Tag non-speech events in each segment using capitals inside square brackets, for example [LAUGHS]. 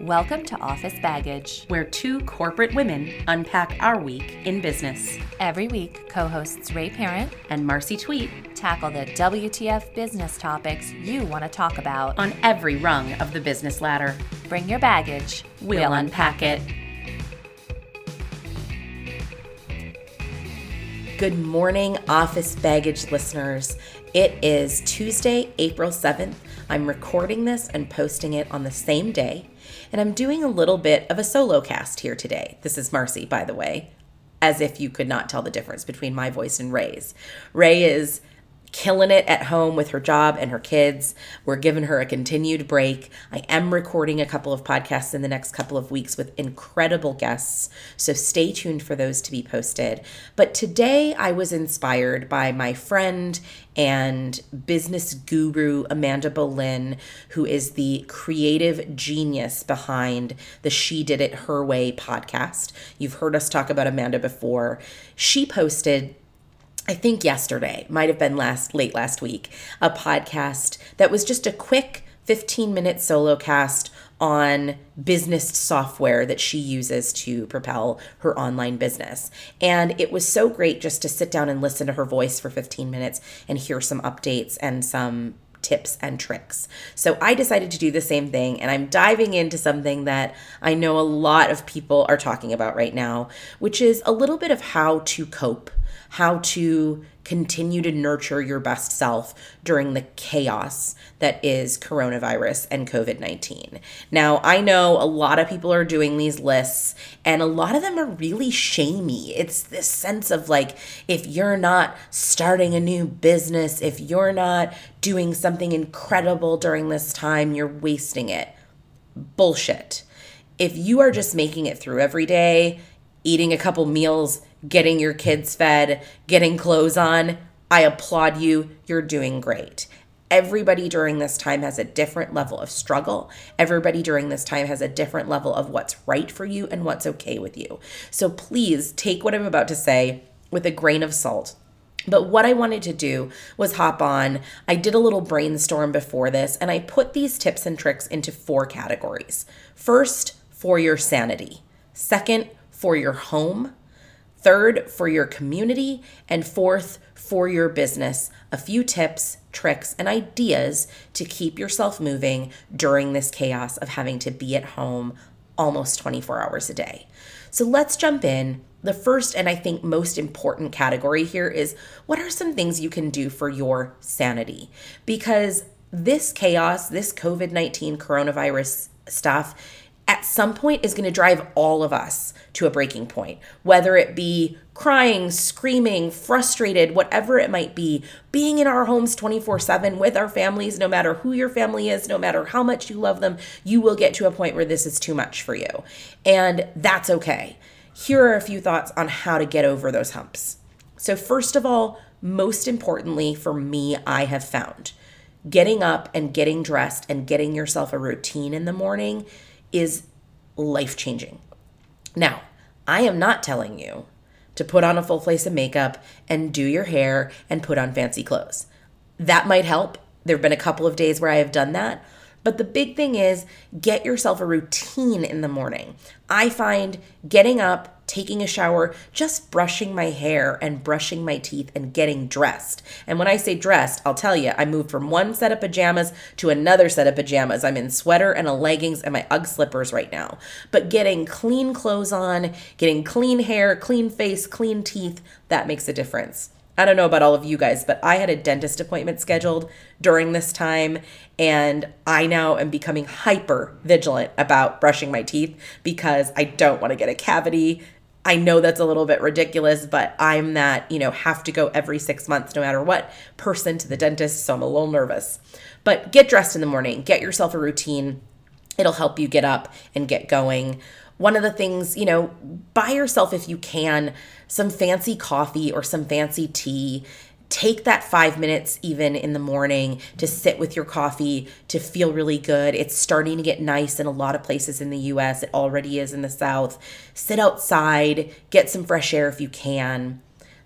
Welcome to Office Baggage. where two corporate women unpack our week in business. Every week, co hosts Ray Parent And Marcy Twete tackle the WTF business topics you want to talk about. on every rung of the business ladder. Bring your baggage, We'll unpack it. Good morning, Office Baggage listeners. It is Tuesday, April 7th. I'm recording this and posting it on the same day, and I'm doing a little bit of a solo cast here today. This is Marcy, by the way, as if you could not tell the difference between my voice and Ray's. Ray is killing it at home with her job and her kids. We're giving her a continued break. I am recording a couple of podcasts in the next couple of weeks with incredible guests, so stay tuned for those to be posted. But today I was inspired by my friend and business guru Amanda Boleyn, who is the creative genius behind the She Did It Her Way podcast. You've heard us talk about Amanda before. She posted I think yesterday, might have been last late last week, a podcast that was just a quick 15 minute solo cast on business software that she uses to propel her online business. And it was so great just to sit down and listen to her voice for 15 minutes and hear some updates and some tips and tricks. So I decided to do the same thing and I'm diving into something that I know a lot of people are talking about right now, which is a little bit of how to cope how to continue to nurture your best self during the chaos that is coronavirus and COVID 19. Now, I know a lot of people are doing these lists, and a lot of them are really shamey. It's this sense of like, if you're not starting a new business, if you're not doing something incredible during this time, you're wasting it. Bullshit. If you are just making it through every day, eating a couple meals, getting your kids fed, getting clothes on, I applaud you. You're doing great. Everybody during this time has a different level of struggle. Everybody during this time has a different level of what's right for you and what's okay with you. So please take what I'm about to say with a grain of salt. But what I wanted to do was hop on. I did a little brainstorm before this and I put these tips and tricks into four categories. First, for your sanity. Second, for your home third for your community, and fourth for your business. A few tips, tricks, and ideas to keep yourself moving during this chaos of having to be at home almost 24 hours a day. So let's jump in. The first and I think most important category here is what are some things you can do for your sanity? Because this chaos, this COVID 19 coronavirus stuff, at some point is going to drive all of us to a breaking point, whether it be crying, screaming, frustrated, whatever it might be, being in our homes 24 7 with our families, no matter who your family is, no matter how much you love them, you will get to a point where this is too much for you. And that's okay. Here are a few thoughts on how to get over those humps. So, first of all, most importantly for me, I have found getting up and getting dressed and getting yourself a routine in the morning is life changing. Now, I am not telling you to put on a full face of makeup and do your hair and put on fancy clothes. That might help. There have been a couple of days where I have done that. But the big thing is get yourself a routine in the morning. I find getting up, taking a shower, just brushing my hair and brushing my teeth and getting dressed. And when I say dressed, I'll tell you, I moved from one set of pajamas to another set of pajamas. I'm in sweater and a leggings and my Ugg slippers right now. But getting clean clothes on, getting clean hair, clean face, clean teeth, that makes a difference. I don't know about all of you guys, but I had a dentist appointment scheduled during this time, and I now am becoming hyper vigilant about brushing my teeth because I don't want to get a cavity. I know that's a little bit ridiculous, but I'm that, you know, have to go every six months no matter what person to the dentist, so I'm a little nervous. But get dressed in the morning, get yourself a routine. It'll help you get up and get going one of the things, you know, buy yourself if you can some fancy coffee or some fancy tea. Take that five minutes even in the morning to sit with your coffee to feel really good. It's starting to get nice in a lot of places in the US. It already is in the South. Sit outside, get some fresh air if you can.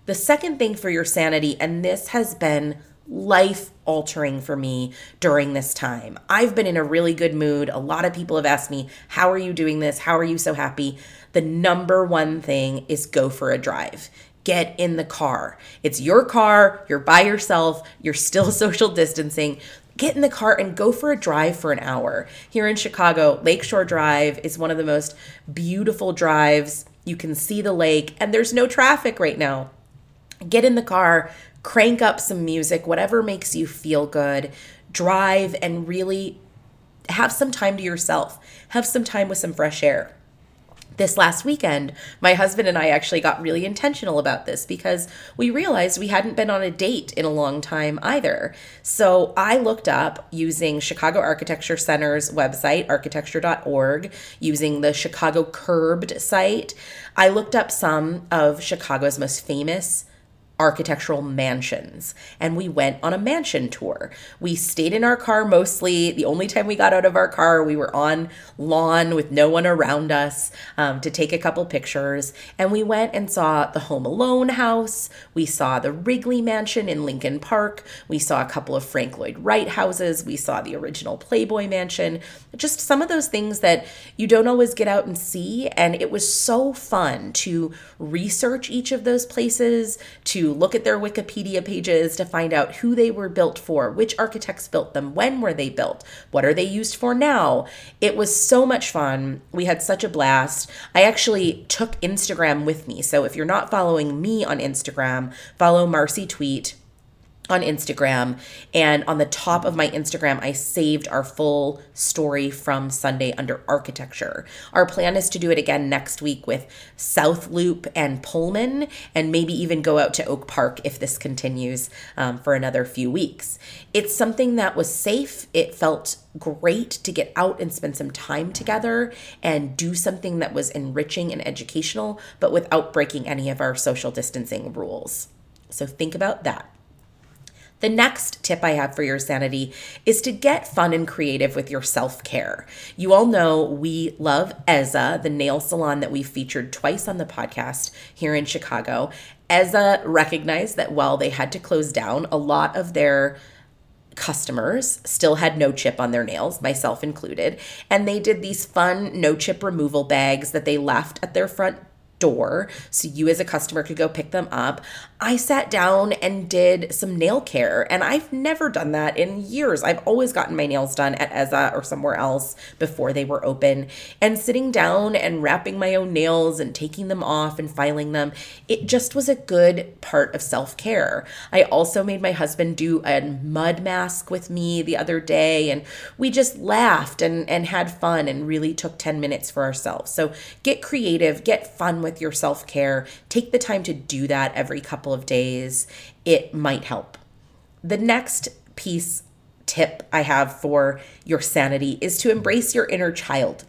The second thing for your sanity, and this has been life altering for me during this time. I've been in a really good mood. A lot of people have asked me, How are you doing this? How are you so happy? The number one thing is go for a drive. Get in the car. It's your car, you're by yourself, you're still [LAUGHS] social distancing get in the car and go for a drive for an hour. Here in Chicago, Lakeshore Drive is one of the most beautiful drives. You can see the lake, and there's no traffic right now. Get in the car, crank up some music, whatever makes you feel good. Drive and really have some time to yourself, have some time with some fresh air this last weekend, my husband and I actually got really intentional about this because we realized we hadn't been on a date in a long time either. So I looked up using Chicago Architecture Center's website, architecture.org, using the Chicago Curbed site. I looked up some of Chicago's most famous architectural mansions. And we went on a mansion tour. We stayed in our car mostly. The only time we got out of our car, we were on lawn with no one around us um, to take a couple pictures. And we went and saw the Home Alone house. We saw the Wrigley Mansion in Lincoln Park. We saw a couple of Frank Lloyd Wright houses. We saw the original Playboy Mansion. Just some of those things that you don't always get out and see. And it was so fun to research each of those places, to look at their Wikipedia pages to find out who they were built for, which architects built them, when were they built, what are they used for now. It was so much fun. We had such a blast. I actually took Instagram with me. So if you're not following me on Instagram, follow Marcy Twete on Instagram. And on the top of my Instagram, I saved our full story from Sunday under architecture. Our plan is to do it again next week with South Loop and Pullman, and maybe even go out to Oak Park if this continues um, for another few weeks. It's something that was safe. It felt great to get out and spend some time together and do something that was enriching and educational, but without breaking any of our social distancing rules. So think about that. The next tip I have for your sanity is to get fun and creative with your self care. You all know we love Eza, the nail salon that we featured twice on the podcast here in Chicago. Eza recognized that while they had to close down, a lot of their customers still had no chip on their nails, myself included, and they did these fun no chip removal bags that they left at their front door so you as a customer could go pick them up. I sat down and did some nail care and I've never done that in years. I've always gotten my nails done at Eza or somewhere else before they were open and sitting down and wrapping my own nails and taking them off and filing them. It just was a good part of self-care. I also made my husband do a mud mask with me the other day and we just laughed and and had fun and really took 10 minutes for ourselves. So get creative, get fun with with your self care, take the time to do that every couple of days. It might help. The next piece tip I have for your sanity is to embrace your inner child.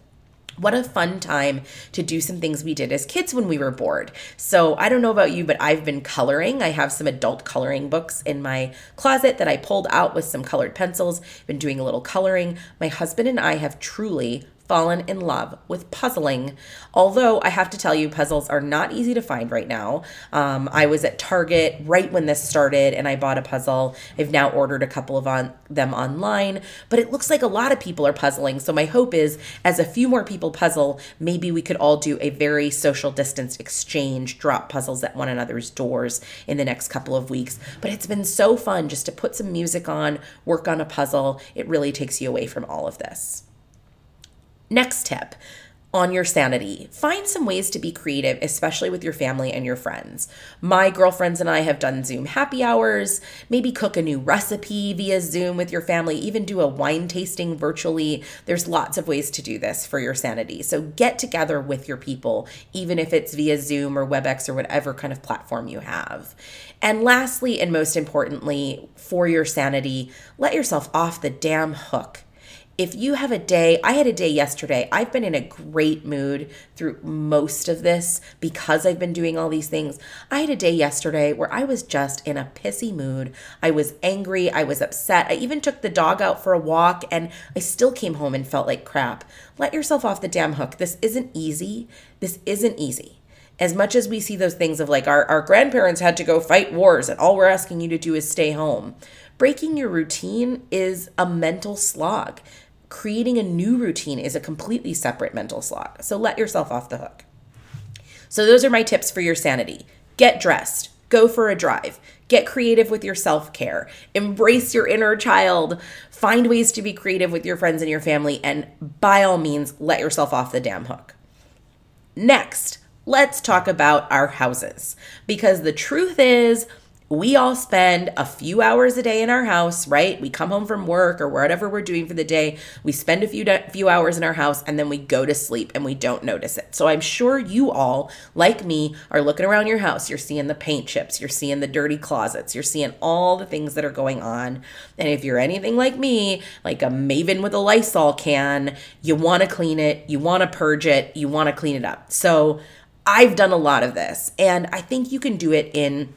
What a fun time to do some things we did as kids when we were bored. So, I don't know about you, but I've been coloring. I have some adult coloring books in my closet that I pulled out with some colored pencils. Been doing a little coloring. My husband and I have truly fallen in love with puzzling. Although I have to tell you, puzzles are not easy to find right now. Um, I was at Target right when this started and I bought a puzzle. I've now ordered a couple of on, them online, but it looks like a lot of people are puzzling. So my hope is as a few more people puzzle, maybe we could all do a very social distanced exchange, drop puzzles at one another's doors in the next couple of weeks. But it's been so fun just to put some music on, work on a puzzle. It really takes you away from all of this. Next tip on your sanity. Find some ways to be creative, especially with your family and your friends. My girlfriends and I have done Zoom happy hours, maybe cook a new recipe via Zoom with your family, even do a wine tasting virtually. There's lots of ways to do this for your sanity. So get together with your people, even if it's via Zoom or WebEx or whatever kind of platform you have. And lastly, and most importantly, for your sanity, let yourself off the damn hook if you have a day, I had a day yesterday. I've been in a great mood through most of this because I've been doing all these things. I had a day yesterday where I was just in a pissy mood. I was angry. I was upset. I even took the dog out for a walk and I still came home and felt like crap. Let yourself off the damn hook. This isn't easy. This isn't easy as much as we see those things of like our, our grandparents had to go fight wars and all we're asking you to do is stay home breaking your routine is a mental slog. Creating a new routine is a completely separate mental slog. So let yourself off the hook. So, those are my tips for your sanity. Get dressed, go for a drive, get creative with your self care, embrace your inner child, find ways to be creative with your friends and your family, and by all means, let yourself off the damn hook. Next, let's talk about our houses because the truth is, we all spend a few hours a day in our house, right? We come home from work or whatever we're doing for the day. We spend a few few hours in our house and then we go to sleep and we don't notice it. So I'm sure you all, like me, are looking around your house. You're seeing the paint chips, you're seeing the dirty closets, you're seeing all the things that are going on. And if you're anything like me, like a maven with a Lysol can, you want to clean it, you want to purge it, you want to clean it up. So I've done a lot of this and I think you can do it in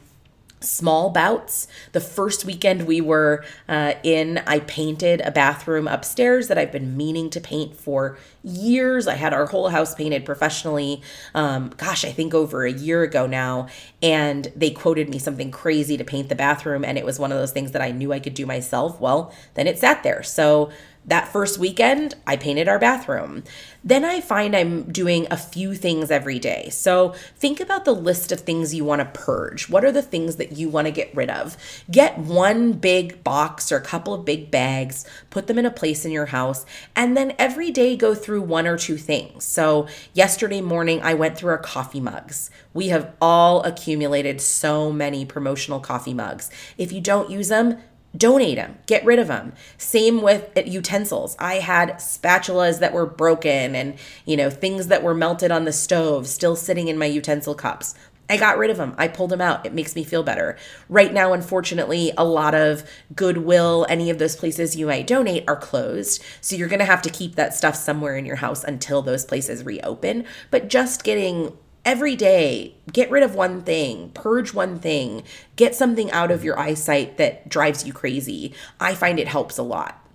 small bouts. The first weekend we were uh, in, I painted a bathroom upstairs that I've been meaning to paint for years. I had our whole house painted professionally, um, gosh, I think over a year ago now. And they quoted me something crazy to paint the bathroom. And it was one of those things that I knew I could do myself. Well, then it sat there. So that first weekend, I painted our bathroom. Then I find I'm doing a few things every day. So think about the list of things you want to purge. What are the things that you want to get rid of? Get one big box or a couple of big bags, put them in a place in your house, and then every day go through one or two things. So yesterday morning, I went through our coffee mugs. We have all accumulated so many promotional coffee mugs. If you don't use them, donate them, get rid of them. Same with uh, utensils. I had spatulas that were broken and, you know, things that were melted on the stove still sitting in my utensil cups. I got rid of them. I pulled them out. It makes me feel better. Right now, unfortunately, a lot of Goodwill, any of those places you might donate are closed. So you're going to have to keep that stuff somewhere in your house until those places reopen. But just getting every day get rid of one thing purge one thing get something out of your eyesight that drives you crazy. I find it helps a lot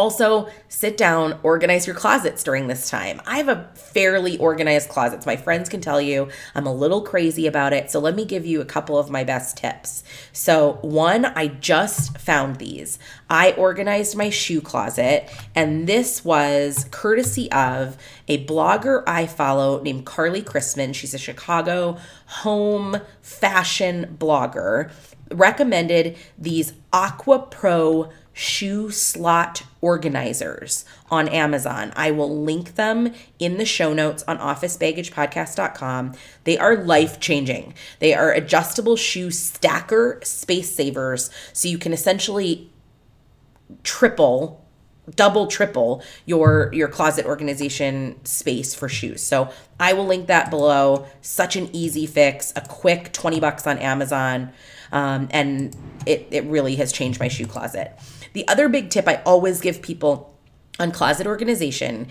also, sit down, organize your closets during this time. I have a fairly organized closets. My friends can tell you I'm a little crazy about it. So let me give you a couple of my best tips. So, one, I just found these. I organized my shoe closet, and this was courtesy of a blogger I follow named Carly Cristman. She's a Chicago home fashion blogger. Recommended these Aqua Pro shoe slot organizers on Amazon. I will link them in the show notes on officebaggagepodcast.com. They are life changing. They are adjustable shoe stacker space savers. So you can essentially triple double triple your your closet organization space for shoes so i will link that below such an easy fix a quick 20 bucks on amazon um, and it, it really has changed my shoe closet the other big tip I always give people on closet organization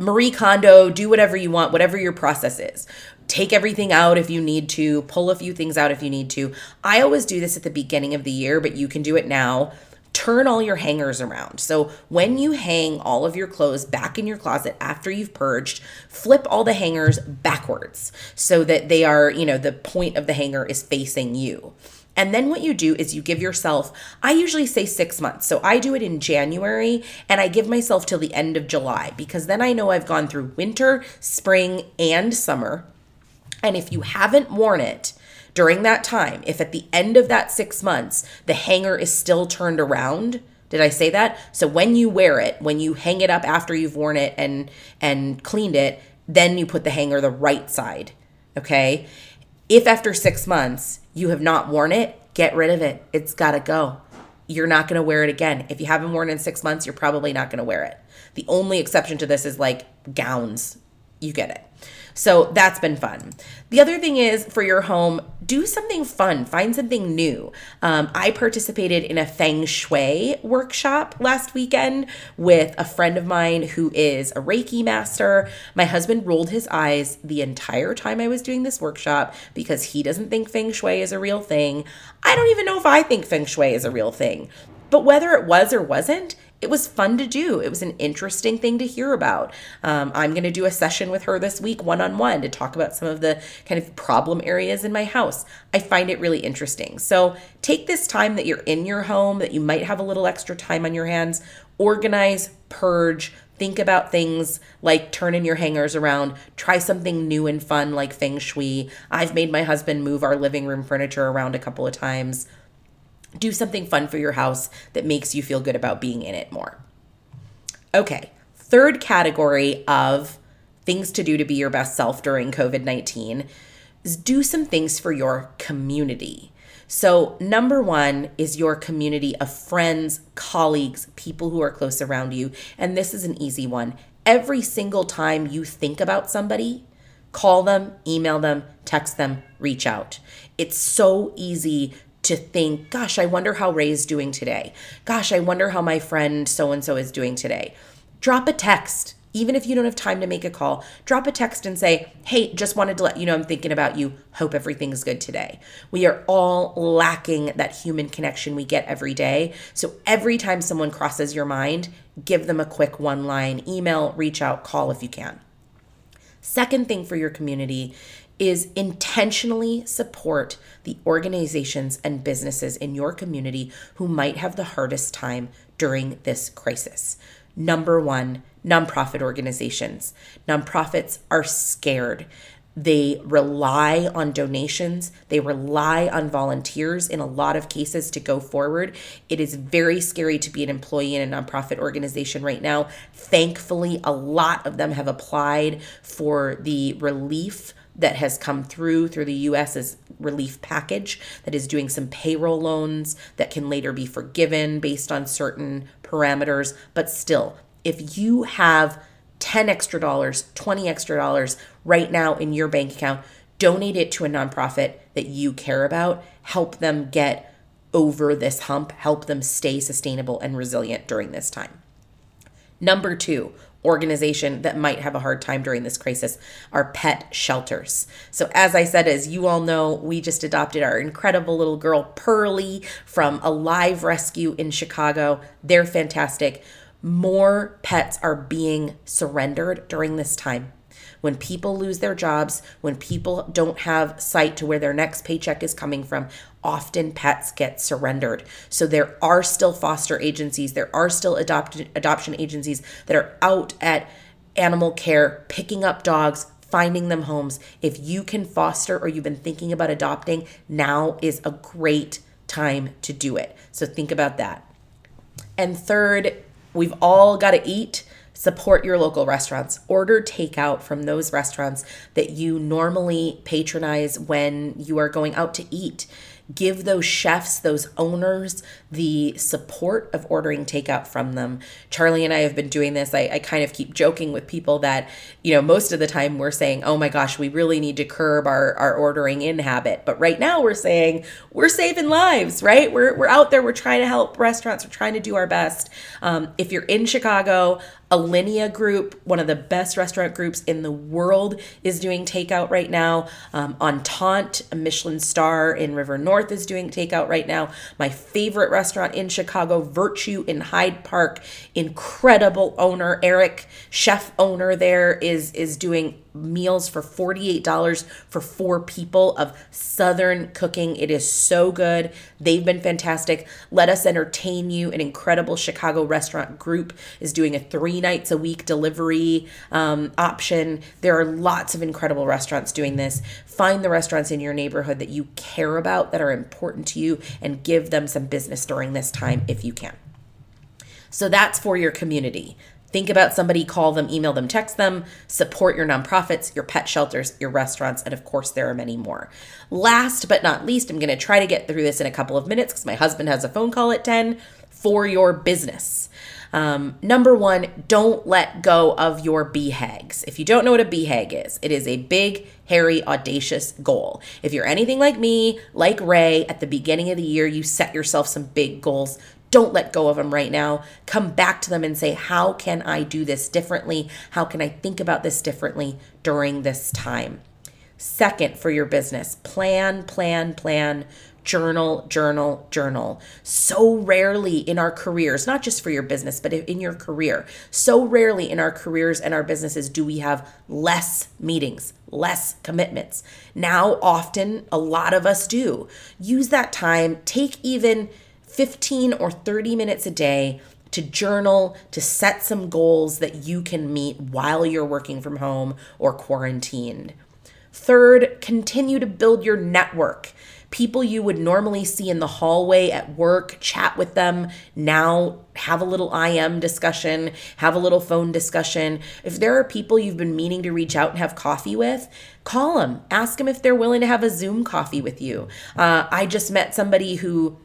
Marie Kondo, do whatever you want, whatever your process is. Take everything out if you need to, pull a few things out if you need to. I always do this at the beginning of the year, but you can do it now. Turn all your hangers around. So when you hang all of your clothes back in your closet after you've purged, flip all the hangers backwards so that they are, you know, the point of the hanger is facing you. And then what you do is you give yourself, I usually say six months. So I do it in January and I give myself till the end of July because then I know I've gone through winter, spring, and summer. And if you haven't worn it, during that time, if at the end of that six months the hanger is still turned around, did I say that? So when you wear it, when you hang it up after you've worn it and and cleaned it, then you put the hanger the right side. Okay? If after 6 months you have not worn it, get rid of it. It's got to go. You're not going to wear it again. If you haven't worn it in 6 months, you're probably not going to wear it. The only exception to this is like gowns. You get it. So that's been fun. The other thing is for your home, do something fun, find something new. Um, I participated in a feng shui workshop last weekend with a friend of mine who is a Reiki master. My husband rolled his eyes the entire time I was doing this workshop because he doesn't think feng shui is a real thing. I don't even know if I think feng shui is a real thing. But whether it was or wasn't, it was fun to do. It was an interesting thing to hear about. Um, I'm going to do a session with her this week, one on one, to talk about some of the kind of problem areas in my house. I find it really interesting. So take this time that you're in your home, that you might have a little extra time on your hands, organize, purge, think about things like turning your hangers around, try something new and fun like feng shui. I've made my husband move our living room furniture around a couple of times do something fun for your house that makes you feel good about being in it more. Okay, third category of things to do to be your best self during COVID 19 is do some things for your community. So, number one is your community of friends, colleagues, people who are close around you. And this is an easy one. Every single time you think about somebody, call them, email them, text them, reach out. It's so easy to think, gosh, I wonder how Ray's doing today. Gosh, I wonder how my friend so and so is doing today. Drop a text. Even if you don't have time to make a call, drop a text and say, Hey, just wanted to let you know I'm thinking about you. Hope everything's good today. We are all lacking that human connection we get every day. So every time someone crosses your mind, give them a quick one line email, reach out, call if you can. Second thing for your community is intentionally support the organizations and businesses in your community who might have the hardest time during this crisis. Number one, nonprofit organizations. Nonprofits are scared. They rely on donations. They rely on volunteers in a lot of cases to go forward. It is very scary to be an employee in a nonprofit organization right now. Thankfully, a lot of them have applied for the relief that has come through through the US's relief package that is doing some payroll loans that can later be forgiven based on certain parameters. But still, if you have 10 extra dollars, 20 extra dollars right now in your bank account, donate it to a nonprofit that you care about. Help them get over this hump, help them stay sustainable and resilient during this time. Number two, organization that might have a hard time during this crisis are pet shelters. So, as I said, as you all know, we just adopted our incredible little girl, Pearly, from a live rescue in Chicago. They're fantastic. More pets are being surrendered during this time. When people lose their jobs, when people don't have sight to where their next paycheck is coming from, often pets get surrendered. So there are still foster agencies, there are still adopt- adoption agencies that are out at animal care, picking up dogs, finding them homes. If you can foster or you've been thinking about adopting, now is a great time to do it. So think about that. And third, we've all got to eat. Support your local restaurants. Order takeout from those restaurants that you normally patronize when you are going out to eat give those chefs, those owners, the support of ordering takeout from them. Charlie and I have been doing this. I, I, kind of keep joking with people that, you know, most of the time we're saying, oh my gosh, we really need to curb our, our ordering in habit. But right now we're saying we're saving lives, right? We're, we're out there, we're trying to help restaurants, we're trying to do our best. Um, if you're in Chicago, Alinea Group, one of the best restaurant groups in the world, is doing takeout right now. Um, Entente, a Michelin star in River North, is doing takeout right now. My favorite restaurant in Chicago, Virtue in Hyde Park, incredible owner Eric, chef owner there, is is doing meals for $48 for four people of Southern cooking. It is so good. They've been fantastic. Let Us Entertain You, an incredible Chicago restaurant group, is doing a three nights a week delivery um, option. There are lots of incredible restaurants doing this. Find the restaurants in your neighborhood that you care about, that are important to you, and give them some business during this time if you can. So that's for your community. Think about somebody, call them, email them, text them, support your nonprofits, your pet shelters, your restaurants, and of course, there are many more. Last but not least, I'm going to try to get through this in a couple of minutes because my husband has a phone call at 10 for your business. Um, number one, don't let go of your BHAGs. If you don't know what a BHAG is, it is a big, hairy, audacious goal. If you're anything like me, like Ray, at the beginning of the year, you set yourself some big goals don't let go of them right now. Come back to them and say, How can I do this differently? How can I think about this differently during this time? Second, for your business, plan, plan, plan journal, journal, journal. So rarely in our careers, not just for your business, but in your career, so rarely in our careers and our businesses do we have less meetings, less commitments. Now, often, a lot of us do. Use that time, take even 15 or 30 minutes a day to journal, to set some goals that you can meet while you're working from home or quarantined. Third, continue to build your network. People you would normally see in the hallway at work, chat with them. Now have a little IM discussion, have a little phone discussion. If there are people you've been meaning to reach out and have coffee with, call them. Ask them if they're willing to have a Zoom coffee with you. Uh, I just met somebody who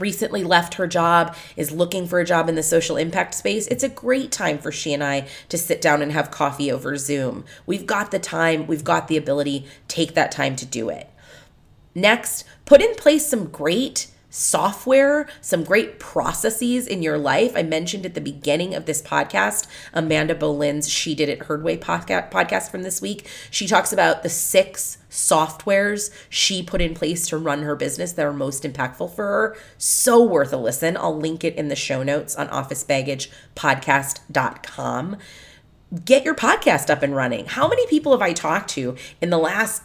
recently left her job, is looking for a job in the social impact space, it's a great time for she and I to sit down and have coffee over Zoom. We've got the time, we've got the ability, take that time to do it. Next, put in place some great software, some great processes in your life. I mentioned at the beginning of this podcast, Amanda Boleyn's She Did It Her Way podcast from this week. She talks about the six softwares she put in place to run her business that are most impactful for her. So worth a listen. I'll link it in the show notes on officebaggagepodcast.com. Get your podcast up and running. How many people have I talked to in the last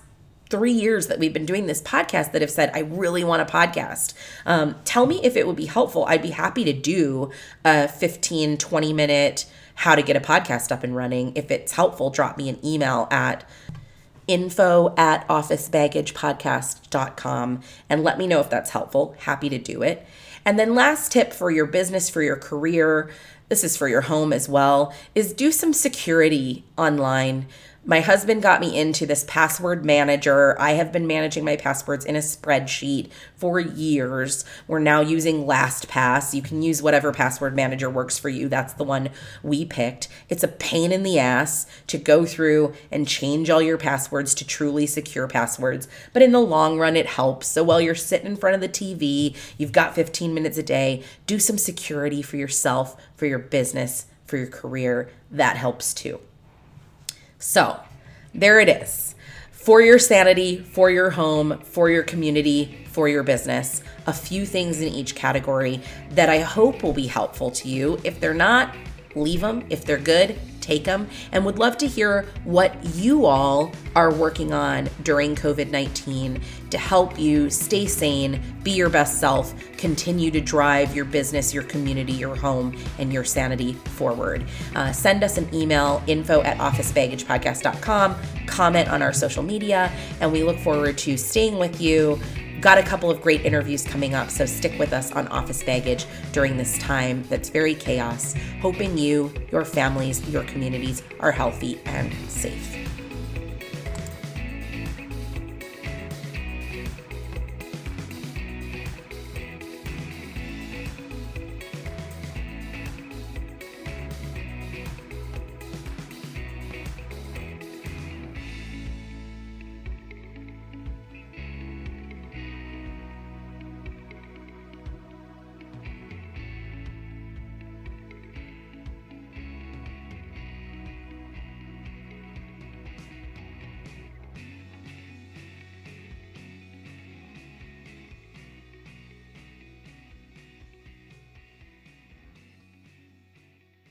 three years that we've been doing this podcast that have said, I really want a podcast. Um, tell me if it would be helpful. I'd be happy to do a 15, 20 minute how to get a podcast up and running. If it's helpful, drop me an email at info at officebaggagepodcast.com and let me know if that's helpful. Happy to do it. And then, last tip for your business, for your career, this is for your home as well, is do some security online my husband got me into this password manager. I have been managing my passwords in a spreadsheet for years. We're now using LastPass. You can use whatever password manager works for you. That's the one we picked. It's a pain in the ass to go through and change all your passwords to truly secure passwords, but in the long run, it helps. So while you're sitting in front of the TV, you've got 15 minutes a day, do some security for yourself, for your business, for your career. That helps too. So there it is. For your sanity, for your home, for your community, for your business, a few things in each category that I hope will be helpful to you. If they're not, leave them. If they're good, take them and would love to hear what you all are working on during COVID 19 to help you stay sane, be your best self, continue to drive your business, your community, your home, and your sanity forward. Uh, send us an email info at officebaggagepodcast.com, comment on our social media, and we look forward to staying with you got a couple of great interviews coming up, so stick with us on Office Baggage during this time that's very chaos, hoping you, your families, your communities are healthy and safe.